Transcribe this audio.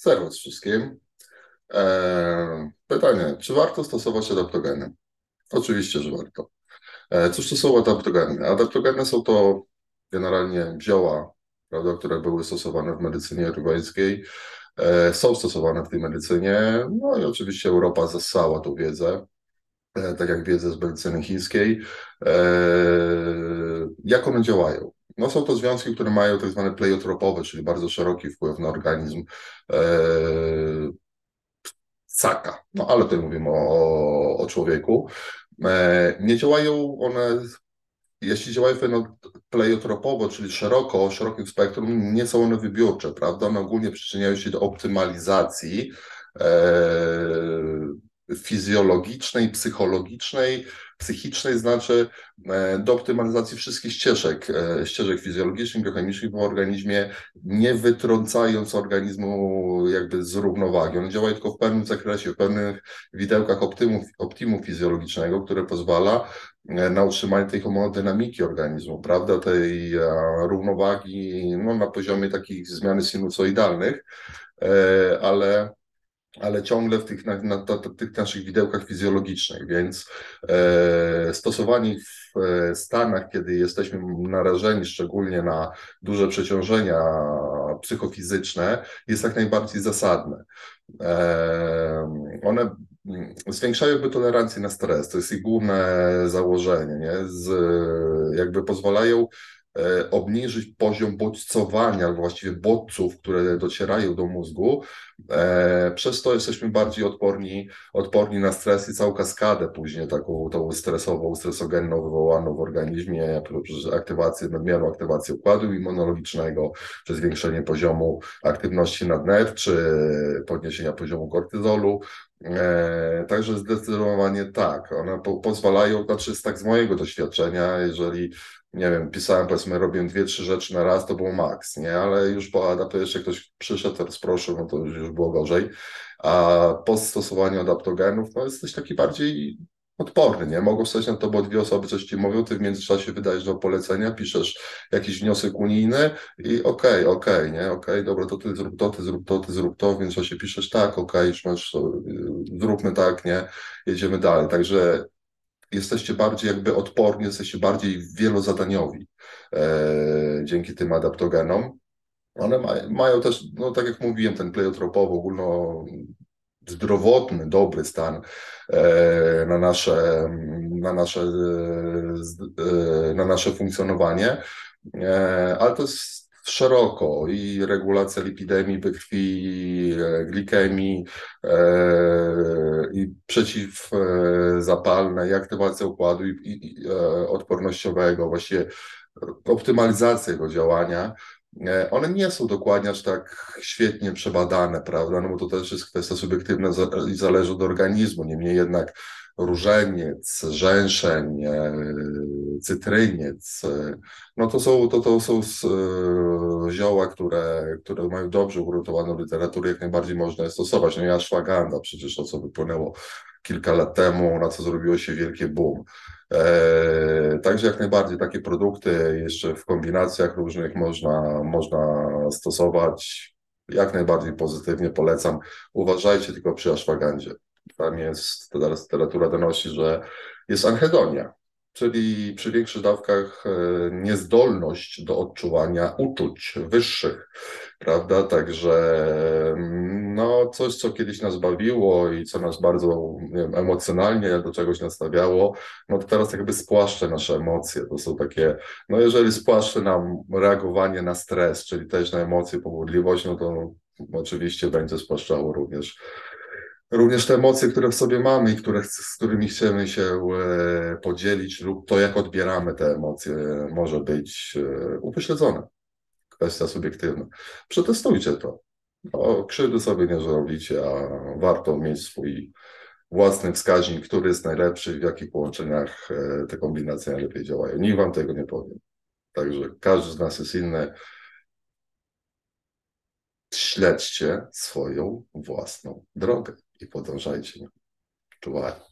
Serwus wszystkim. E, pytanie, czy warto stosować adaptogeny? Oczywiście, że warto. E, cóż to są adaptogeny? Adaptogeny są to generalnie zioła, prawda, które były stosowane w medycynie ayurvedyjskiej, e, są stosowane w tej medycynie, no i oczywiście Europa zassała tą wiedzę, tak jak wiedzę z medycyny chińskiej. Jak one działają? No są to związki, które mają tak zwane pleiotropowe, czyli bardzo szeroki wpływ na organizm e, ssaka. No ale tutaj mówimy o, o człowieku. E, nie działają one, jeśli działają pleiotropowo, czyli szeroko, o szerokim spektrum, nie są one wybiórcze, prawda? One ogólnie przyczyniają się do optymalizacji e, fizjologicznej, psychologicznej, psychicznej, znaczy e, do optymalizacji wszystkich ścieżek, e, ścieżek fizjologicznych, biochemicznych w organizmie, nie wytrącając organizmu jakby z równowagi. One działają tylko w pewnym zakresie, w pewnych widełkach optymu, optimu fizjologicznego, które pozwala e, na utrzymanie tej homodynamiki organizmu, prawda, tej równowagi no, na poziomie takich zmiany sinusoidalnych, ale ale ciągle w tych, na, na, na, tych naszych widełkach fizjologicznych, więc e, stosowanie w e, Stanach, kiedy jesteśmy narażeni szczególnie na duże przeciążenia psychofizyczne, jest jak najbardziej zasadne. E, one zwiększają jakby tolerancję na stres, to jest ich główne założenie, nie? Z, jakby pozwalają E, obniżyć poziom bodźcowania, właściwie bodźców, które docierają do mózgu. E, przez to jesteśmy bardziej odporni, odporni na stres i całą kaskadę później taką tą stresową, stresogenną wywołaną w organizmie przez aktywację, nadmierną aktywację układu immunologicznego, przez zwiększenie poziomu aktywności nadnerw, czy podniesienia poziomu kortyzolu. E, także zdecydowanie tak. One po, pozwalają, znaczy tak z mojego doświadczenia, jeżeli nie wiem, pisałem, powiedzmy, robiłem dwie, trzy rzeczy na raz, to było maks, nie? Ale już po adaptowanie, ktoś przyszedł, rozproszył, no to już było gorzej. A po stosowaniu adaptogenów, no jesteś taki bardziej odporny, nie? Mogą stać na to, bo dwie osoby coś ci mówią, ty w międzyczasie wydajesz do polecenia, piszesz jakiś wniosek unijny i okej, okay, okej, okay, nie? Okej, okay, dobra, to ty zrób to, ty zrób to, ty zrób to, w międzyczasie piszesz tak, okej, już masz to, zróbmy tak, nie? Jedziemy dalej. Także jesteście bardziej jakby odporni, jesteście bardziej wielozadaniowi e, dzięki tym adaptogenom. One ma, mają też, no tak jak mówiłem, ten pleiotropowy, ogólno zdrowotny, dobry stan e, na nasze, na nasze, e, na nasze funkcjonowanie, e, ale to jest szeroko i regulacja lipidemii we krwi, glikemii i przeciwzapalne i aktywacja układu i, i, e, odpornościowego, właściwie optymalizacja jego działania. One nie są dokładnie aż tak świetnie przebadane, prawda? No bo to też jest kwestia subiektywna i zależy od organizmu. Niemniej jednak różeniec, rzęszeń, e, cytryniec. E, no to są, to, to są e, zioła, które, które mają dobrze ugruntowaną literaturę, jak najbardziej można je stosować. No i ashwagandha przecież to, co wypłynęło kilka lat temu, na co zrobiło się wielkie boom. E, także jak najbardziej takie produkty jeszcze w kombinacjach różnych można, można stosować. Jak najbardziej pozytywnie polecam. Uważajcie tylko przy ashwagandzie. Tam jest, teraz literatura donosi, że jest anhedonia, czyli przy większych dawkach e, niezdolność do odczuwania uczuć wyższych, prawda? Także mm, no, coś, co kiedyś nas bawiło i co nas bardzo wiem, emocjonalnie do czegoś nastawiało, no to teraz jakby spłaszcze nasze emocje. To są takie, no jeżeli spłaszcze nam reagowanie na stres, czyli też na emocje, pobudliwość, no to oczywiście będzie spłaszczało również również te emocje, które w sobie mamy i które, z którymi chcemy się e, podzielić, lub to, jak odbieramy te emocje, może być e, upośledzone. Kwestia subiektywna. Przetestujcie to. No, krzywdy sobie nie zrobicie, a warto mieć swój własny wskaźnik, który jest najlepszy, w jakich połączeniach e, te kombinacje najlepiej działają. Nikt wam tego nie powiem. Także każdy z nas jest inny. Śledźcie swoją własną drogę i podążajcie. Czuwaj.